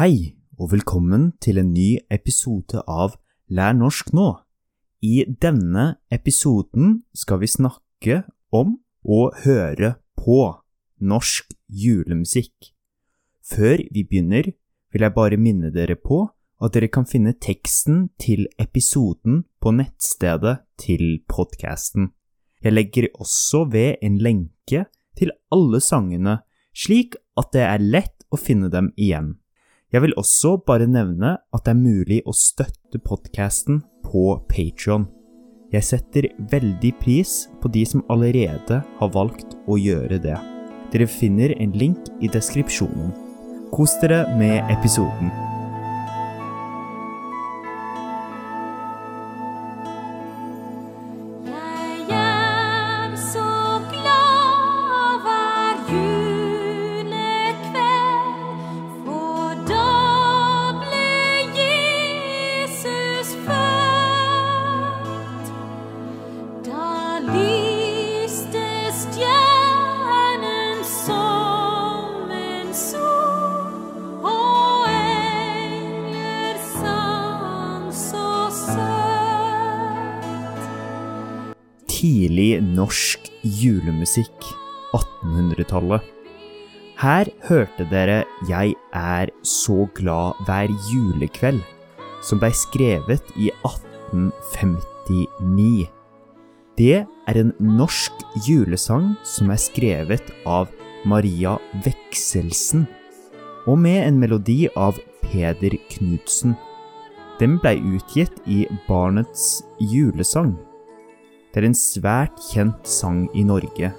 Hei, og velkommen til en ny episode av Lær norsk nå. I denne episoden skal vi snakke om å høre på norsk julemusikk. Før vi begynner, vil jeg bare minne dere på at dere kan finne teksten til episoden på nettstedet til podkasten. Jeg legger også ved en lenke til alle sangene, slik at det er lett å finne dem igjen. Jeg vil også bare nevne at det er mulig å støtte podkasten på Patrion. Jeg setter veldig pris på de som allerede har valgt å gjøre det. Dere finner en link i deskripsjonen. Kos dere med episoden. Norsk julemusikk 1800-tallet. Her hørte dere Jeg er så glad hver julekveld, som blei skrevet i 1859. Det er en norsk julesang som er skrevet av Maria Vekselsen, og med en melodi av Peder Knutsen. Den blei utgitt i Barnets julesang. Det er en svært kjent sang i Norge.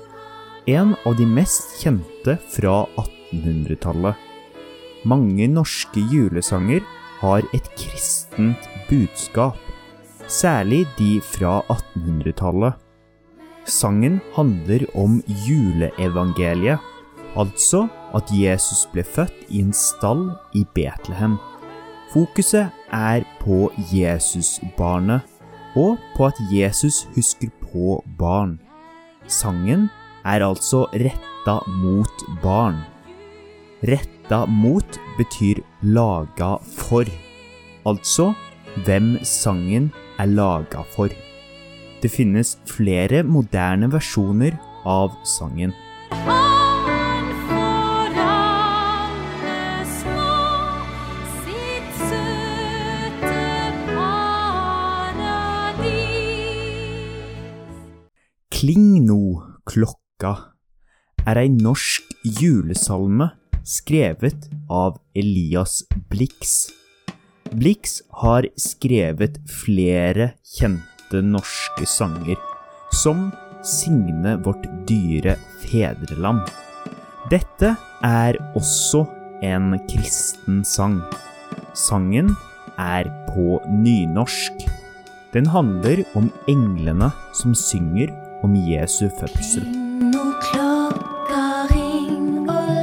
En av de mest kjente fra 1800-tallet. Mange norske julesanger har et kristent budskap, særlig de fra 1800-tallet. Sangen handler om juleevangeliet, altså at Jesus ble født i en stall i Betlehem. Fokuset er på Jesusbarnet og på at Jesus husker på barn. Sangen er altså retta mot barn. Retta mot betyr laga for, altså hvem sangen er laga for. Det finnes flere moderne versjoner av sangen. Kling no, klokka er ei norsk julesalme skrevet av Elias Blix. Blix har skrevet flere kjente norske sanger, som Signe vårt dyre fedreland. Dette er også en kristen sang. Sangen er på nynorsk. Den handler om englene som synger om Jesu fødsel. Ring og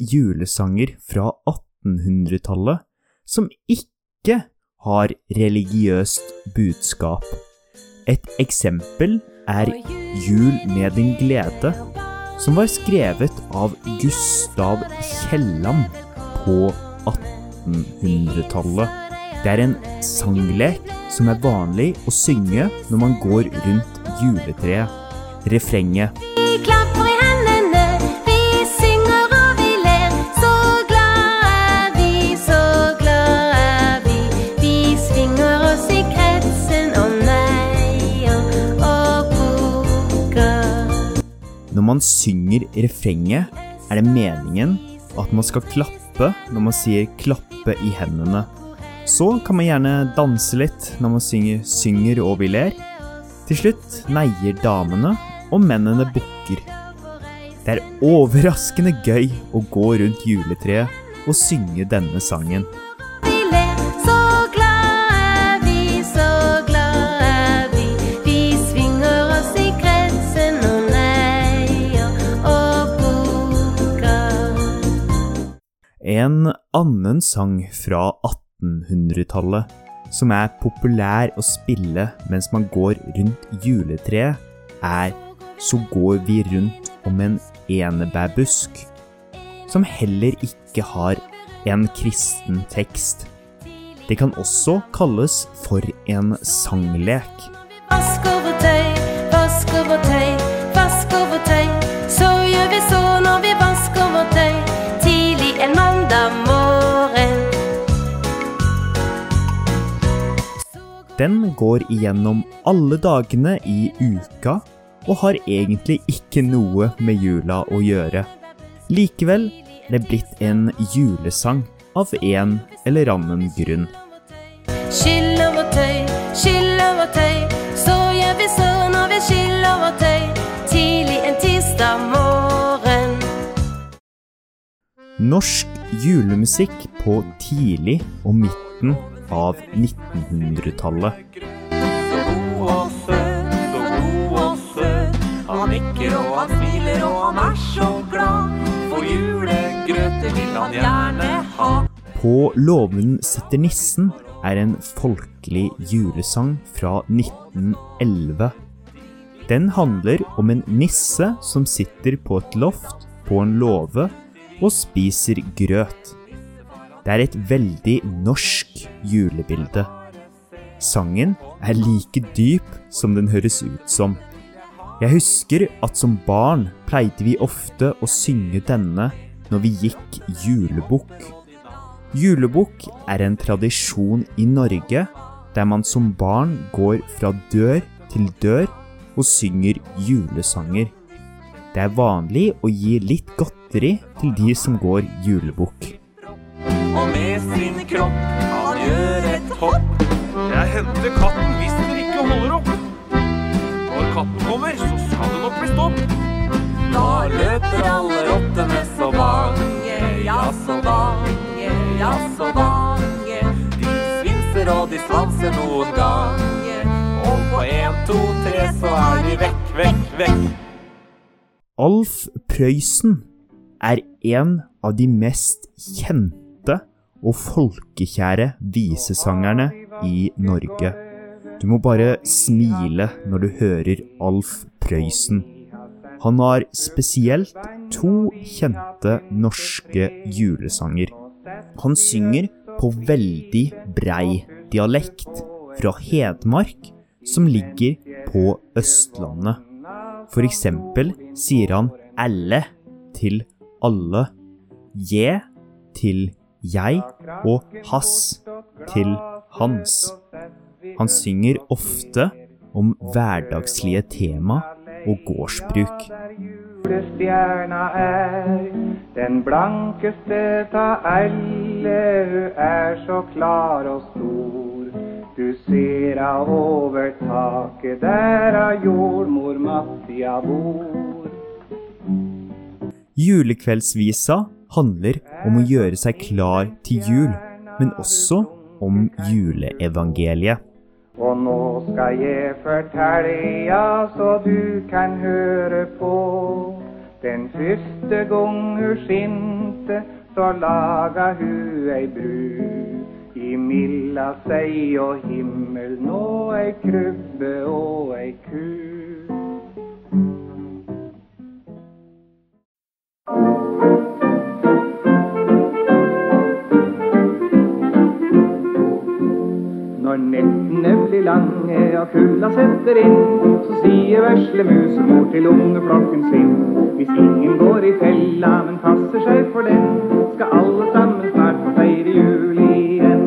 julesanger fra 1800-tallet som ikke har religiøst budskap. Et eksempel er Jul med din glede, som var skrevet av Gustav Kielland på 1800-tallet. Det er en sanglek som er vanlig å synge når man går rundt juletreet. Refrenget man synger refrenget, er det meningen at man skal klappe når man sier 'klappe i hendene'. Så kan man gjerne danse litt når man synger 'synger og vi ler'. Til slutt neier damene, og mennene bukker. Det er overraskende gøy å gå rundt juletreet og synge denne sangen. En annen sang fra 1800-tallet som er populær å spille mens man går rundt juletreet, er Så går vi rundt om en enebærbusk, som heller ikke har en kristen tekst. Det kan også kalles for en sanglek. Vask Den går igjennom alle dagene i uka og har egentlig ikke noe med jula å gjøre. Likevel er det blitt en julesang av en eller annen grunn. Skyll over tøy, skyll over tøy. Så gjør vi så når vi skyller vårt tøy. Tidlig en tirsdag morgen. Norsk julemusikk på tidlig og midten av 1900-tallet. Så god og søt, så god og søt. Han nikker og han smiler og han er så glad. For julegrøter vil han gjerne ha. På låven sitter nissen er en folkelig julesang fra 1911. Den handler om en nisse som sitter på et loft på en låve og spiser grøt. Det er et veldig norsk julebilde. Sangen er like dyp som den høres ut som. Jeg husker at som barn pleide vi ofte å synge denne når vi gikk julebukk. Julebukk er en tradisjon i Norge der man som barn går fra dør til dør og synger julesanger. Det er vanlig å gi litt godteri til de som går julebukk. Og med sin kropp han gjør et hopp. Jeg henter katten hvis den ikke holder opp. Når katten kommer, så skal det nok bli stopp. Da løper alle rottene så bange, ja så bange, ja så bange. De svinser og de svanser noen ganger. Og på en, to, tre så er de vekk, vekk, vekk. Alf Prøysen er en av de mest kjente og folkekjære visesangerne i Norge. Du må bare smile når du hører Alf Prøysen. Han har spesielt to kjente norske julesanger. Han synger på veldig brei dialekt fra Hedmark, som ligger på Østlandet. For eksempel sier han elle til alle, je til jeg og hass til hans. Han synger ofte om hverdagslige tema og gårdsbruk. Julestjerna er den blankeste ta alle, hun er så klar og stor. Du ser av over taket, der av jordmor Mattia bor. Julekveldsvisa handler om å gjøre seg klar til jul, men også om juleevangeliet. Og nå skal jeg fortelle, ja, så du kan høre på. Den første gang hun skinte, så laga hun ei bru. I milla seg og himmel, nå ei krybbe og ei ku. Når nettene blir lange og kulda setter inn, så sier vesle musemor til ungeflokken sin. Hvis ingen går i fella, men passer seg for den, skal alle sammen snart få feire jul igjen.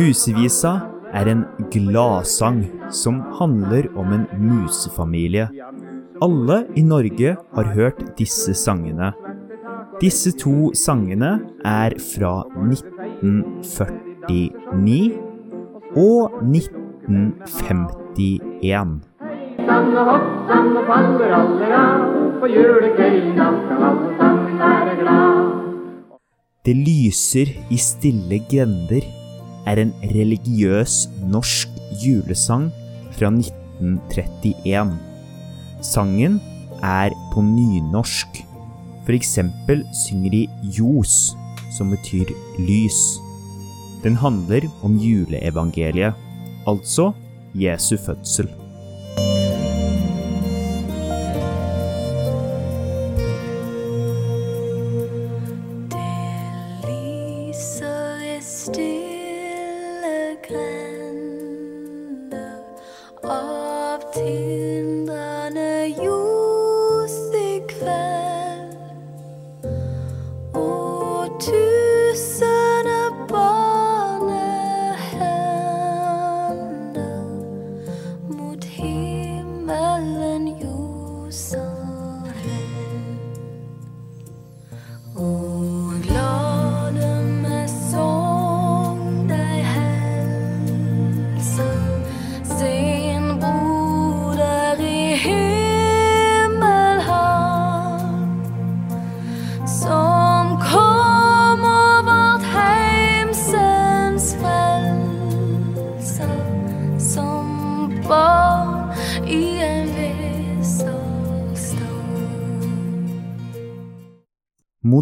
Musevisa er en gladsang som handler om en musefamilie Alle i Norge har hørt disse sangene. Disse to sangene er fra 1949 og 1951. Sann hopp, sann faller alle av. På julekvelden skal alle sammen være glad. Det lyser i stille grender er en religiøs norsk julesang fra 1931. Sangen er på nynorsk. For eksempel synger de ljos, som betyr lys. Den handler om juleevangeliet, altså Jesu fødsel.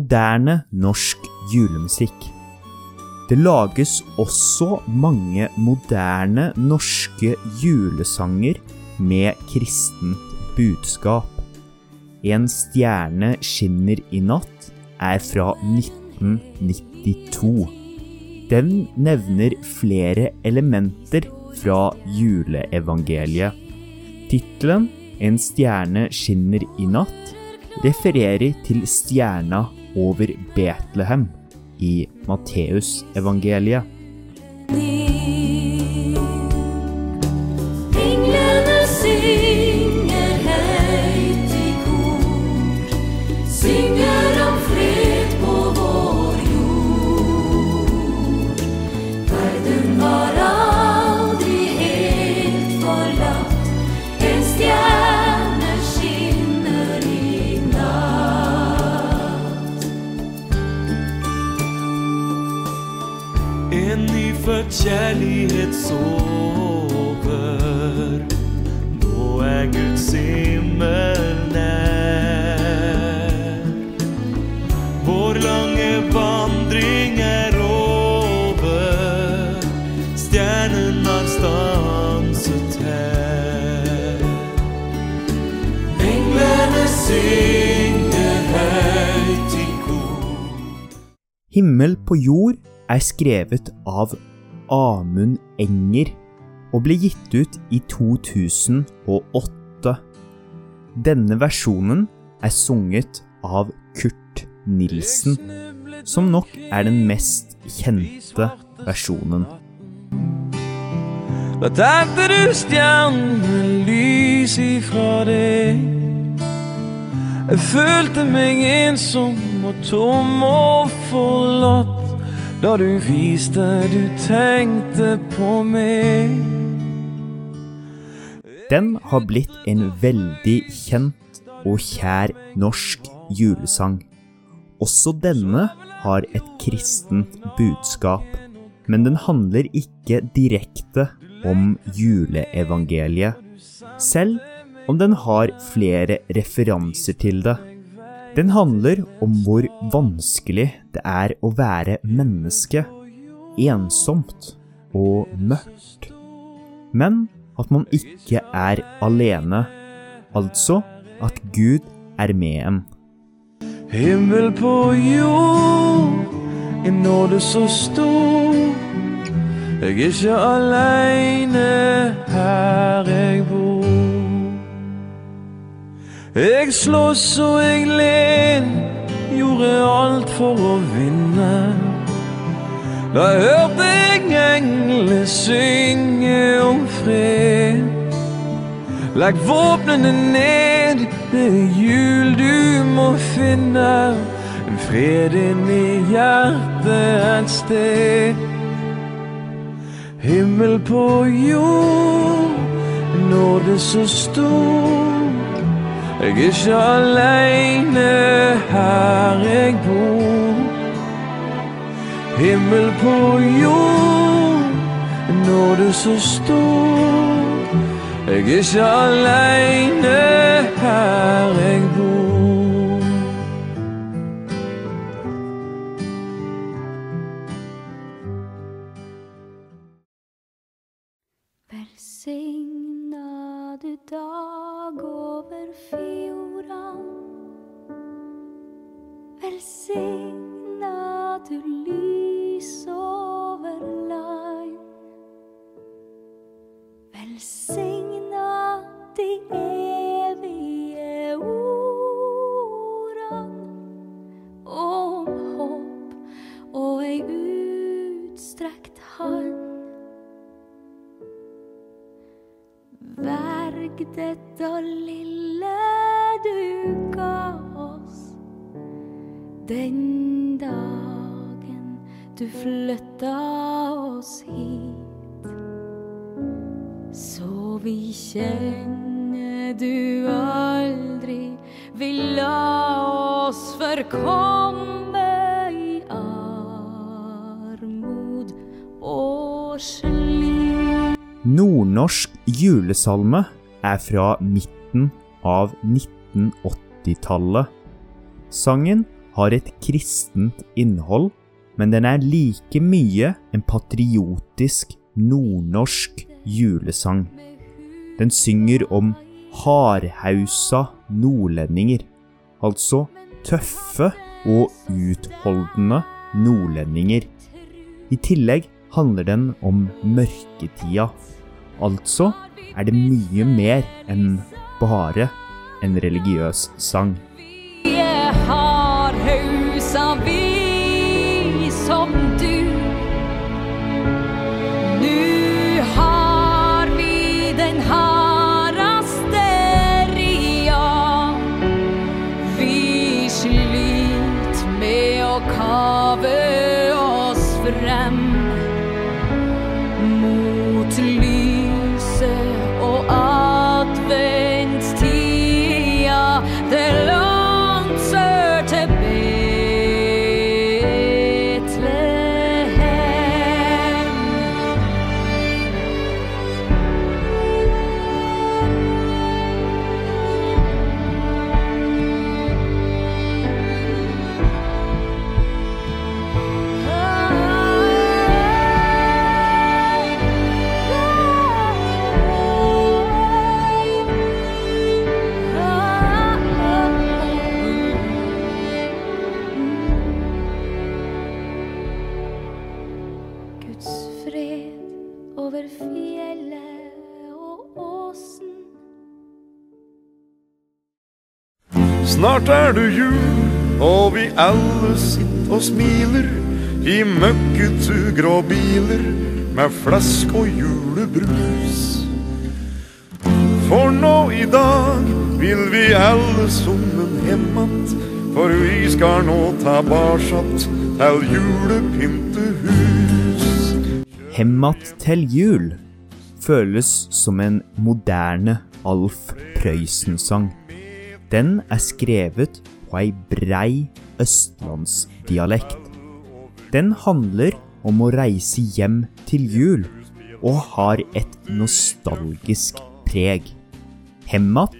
Moderne norsk julemusikk. Det lages også mange moderne norske julesanger med kristent budskap. En stjerne skinner i natt er fra 1992. Den nevner flere elementer fra juleevangeliet. Tittelen En stjerne skinner i natt refererer til stjerna over Betlehem i Matteusevangeliet. Himmel på jord er skrevet av Amund Enger og ble gitt ut i 2008. Denne versjonen er sunget av Kurt Nilsen, som nok er den mest kjente versjonen. Da tente du stjernen lys ifra deg. Jeg følte meg ensom og tom og forlatt da du viste du tenkte på meg. Den har blitt en veldig kjent og kjær norsk julesang. Også denne har et kristent budskap, men den handler ikke direkte om juleevangeliet, selv om den har flere referanser til det. Den handler om hvor vanskelig det er å være menneske, ensomt og mørkt. Men at man ikke er alene, altså at Gud er med en. Himmel på jord, en nåde så stor. Jeg er ikke aleine her jeg bor. Jeg slåss og jeg len, gjorde alt for å vinne. Da hørte jeg englene synge om fred. Legg våpnene ned, Det er jul du må finne en fred inni hjertet et sted. Himmel på jord, nåde så stor. Jeg er ikke aleine her jeg bor. Himmel på jord, nåde så stor. Jeg er ikke aleine her jeg bor. Velsigna du lys over land. Velsigna de evige ordan om håp og ei utstrekt hand. Verg dette lille du flytta oss hit. Så vi kjenner du aldri vil la oss forkomme i armod og slit. Nordnorsk julesalme er fra midten av 1980-tallet. Sangen har et kristent innhold, men den er like mye en patriotisk nordnorsk julesang. Den synger om hardhausa nordlendinger, altså tøffe og utholdende nordlendinger. I tillegg handler den om mørketida. Altså er det mye mer enn bare en religiøs sang. Vi er hardhausa, vi Snart er det jul, og vi alle sitter og smiler i møkkete grå biler med flask og julebrus. For nå i dag vil vi alle sammen hjem att, for vi skal nå tilbake til julepyntehus. Hemmat til jul føles som en moderne Alf Prøysen-sang. Den er skrevet på ei brei østlandsdialekt. Den handler om å reise hjem til jul, og har et nostalgisk preg. Hemmat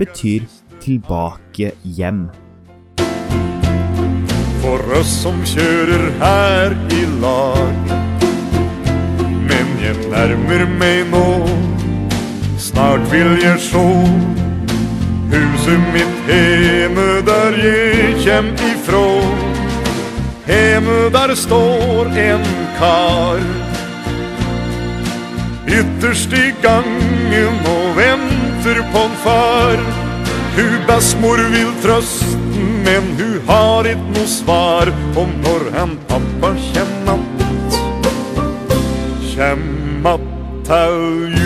betyr tilbake hjem. For oss som kjører her i lag. Men jeg nærmer meg nå, snart vil jeg sjå huset mitt heme der jeg kjem ifrå. Heme der står en kar. Ytterst i gangen og venter på en far. Hu bestemor vil trøste, men hun har ikke noe svar om når han pappa kjem att. Kjem. Att til jul.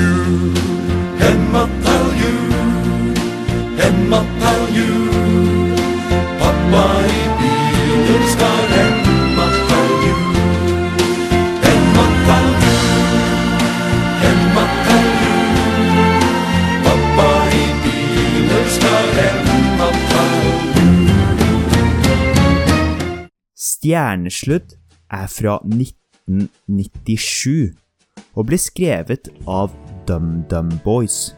Stjernesludd er fra 1997 og ble skrevet av DumDum Boys.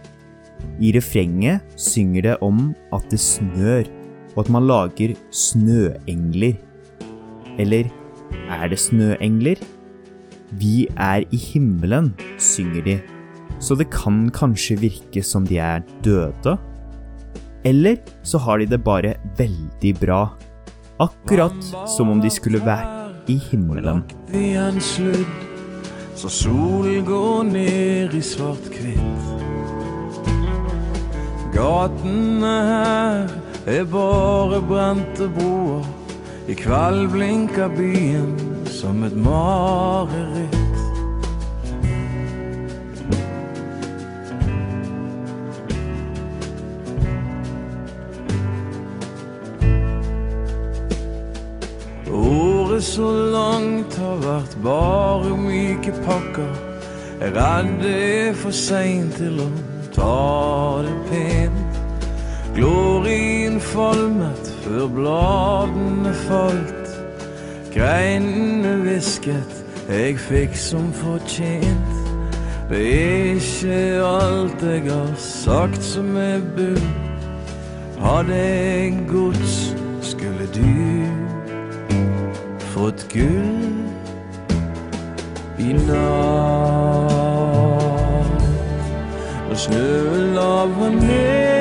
I refrenget synger det om at det snør, og at man lager snøengler. Eller er det snøengler? Vi er i himmelen, synger de, så det kan kanskje virke som de er døde? Eller så har de det bare veldig bra, akkurat som om de skulle vært i himmelen. Så solen går ned i svart-hvitt. Gatene her er bare brente broer. I kveld blinker byen som et mareritt. Så langt har vært bare myke pakker. Jeg redd det er for seint til å ta det pent. Glorien falmet før bladene falt. Greinene hvisket, jeg fikk som fortjent. Det er ikke alt jeg har sagt som er bunn. Hadde jeg gods, skulle du fått gull i natt. Og snøen laver ned,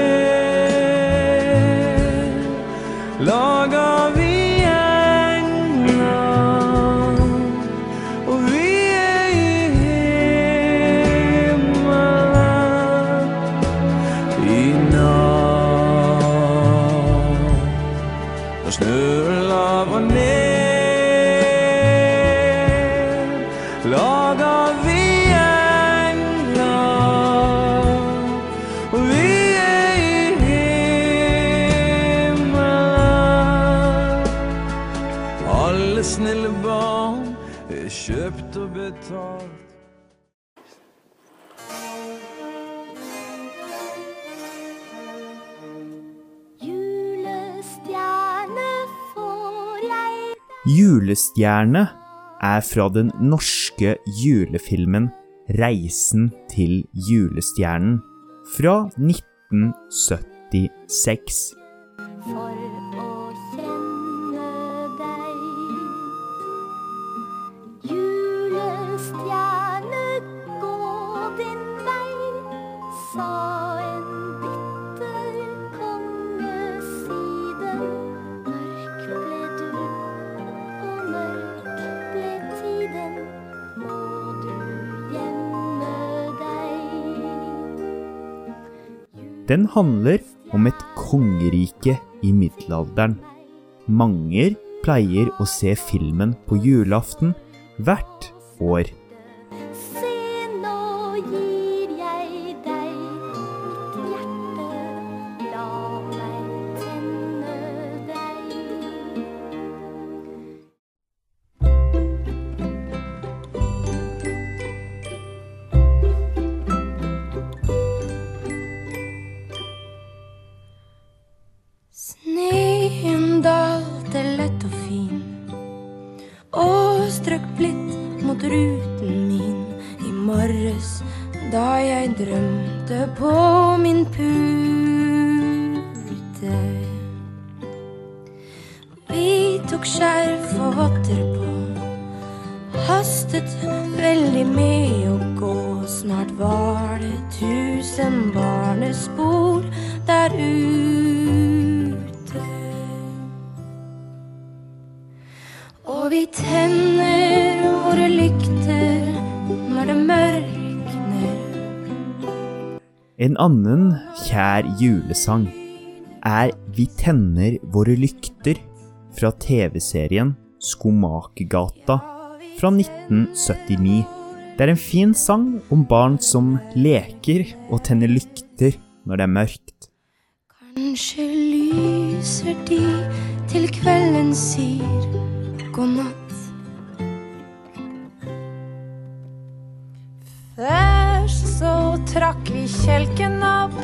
Julestjerne er fra den norske julefilmen Reisen til julestjernen fra 1976. Den handler om et kongerike i middelalderen. Mange pleier å se filmen på julaften hvert år. En annen kjær julesang er Vi tenner våre lykter fra TV-serien Skomakergata fra 1979. Det er en fin sang om barn som leker og tenner lykter når det er mørkt. Kanskje lyser de til kvelden sier god natt. Trakk vi kjelken opp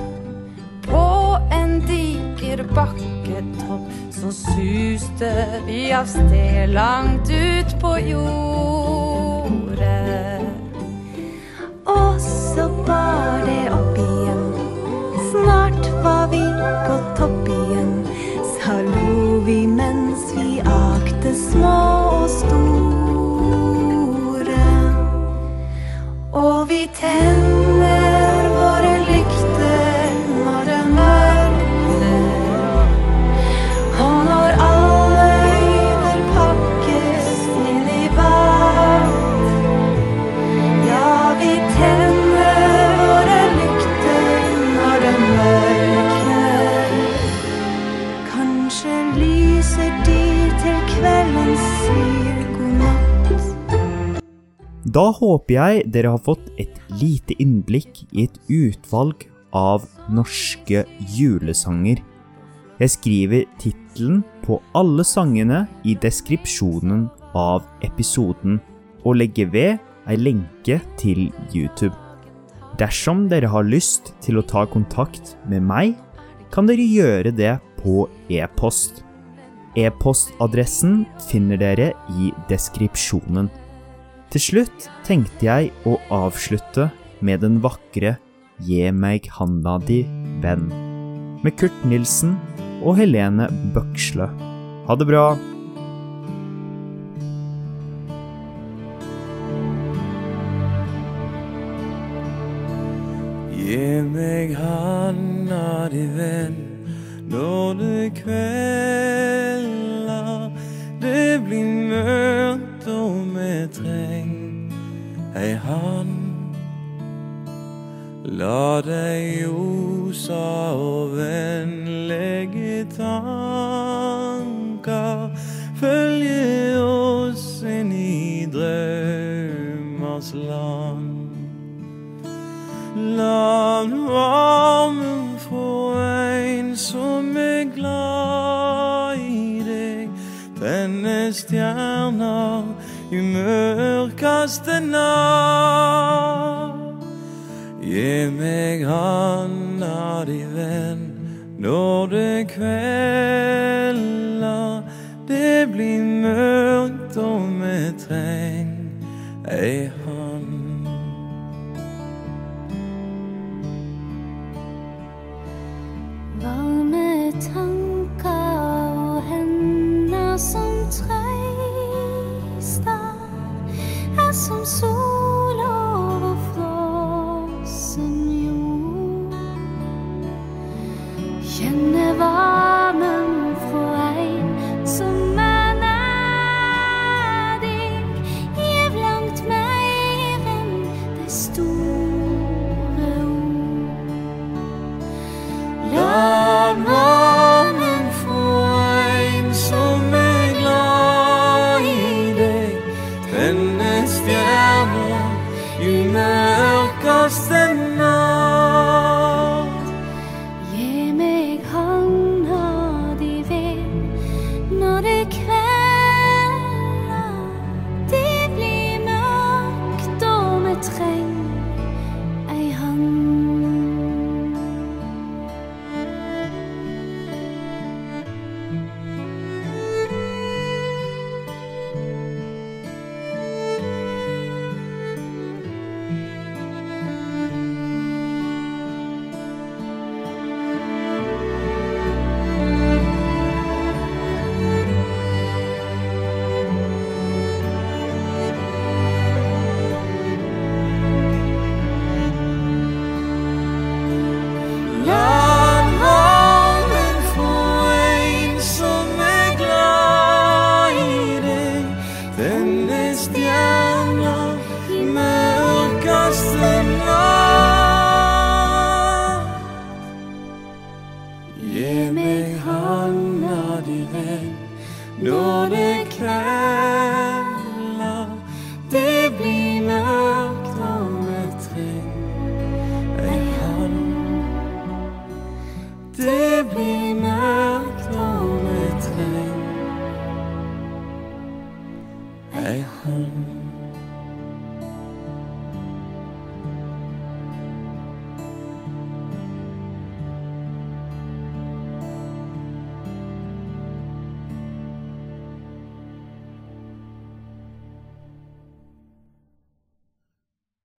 på en diger bakketopp. Så suste vi av sted langt ut på jordet. Og så bar det opp igjen. Snart var vi på topp igjen. Så lo vi mens vi akte små og store. Håper jeg dere har fått et lite innblikk i et utvalg av norske julesanger. Jeg skriver tittelen på alle sangene i deskripsjonen av episoden, og legger ved ei lenke til YouTube. Dersom dere har lyst til å ta kontakt med meg, kan dere gjøre det på e-post. E-postadressen finner dere i deskripsjonen. Til slutt tenkte jeg å avslutte med den vakre Gi meg handa di, venn, med Kurt Nilsen og Helene Bøksle. Ha det bra! Gi meg handa di, venn, når det kvelder. Det blir mørkt og vi trenger ei hand. La deg ljosa og vennlige tanker følge oss inn i drømmers land. La varmen stjerner i mørkeste natt. Gi meg handa di, venn, når det kvelder. Det blir mørkt og vi treng ei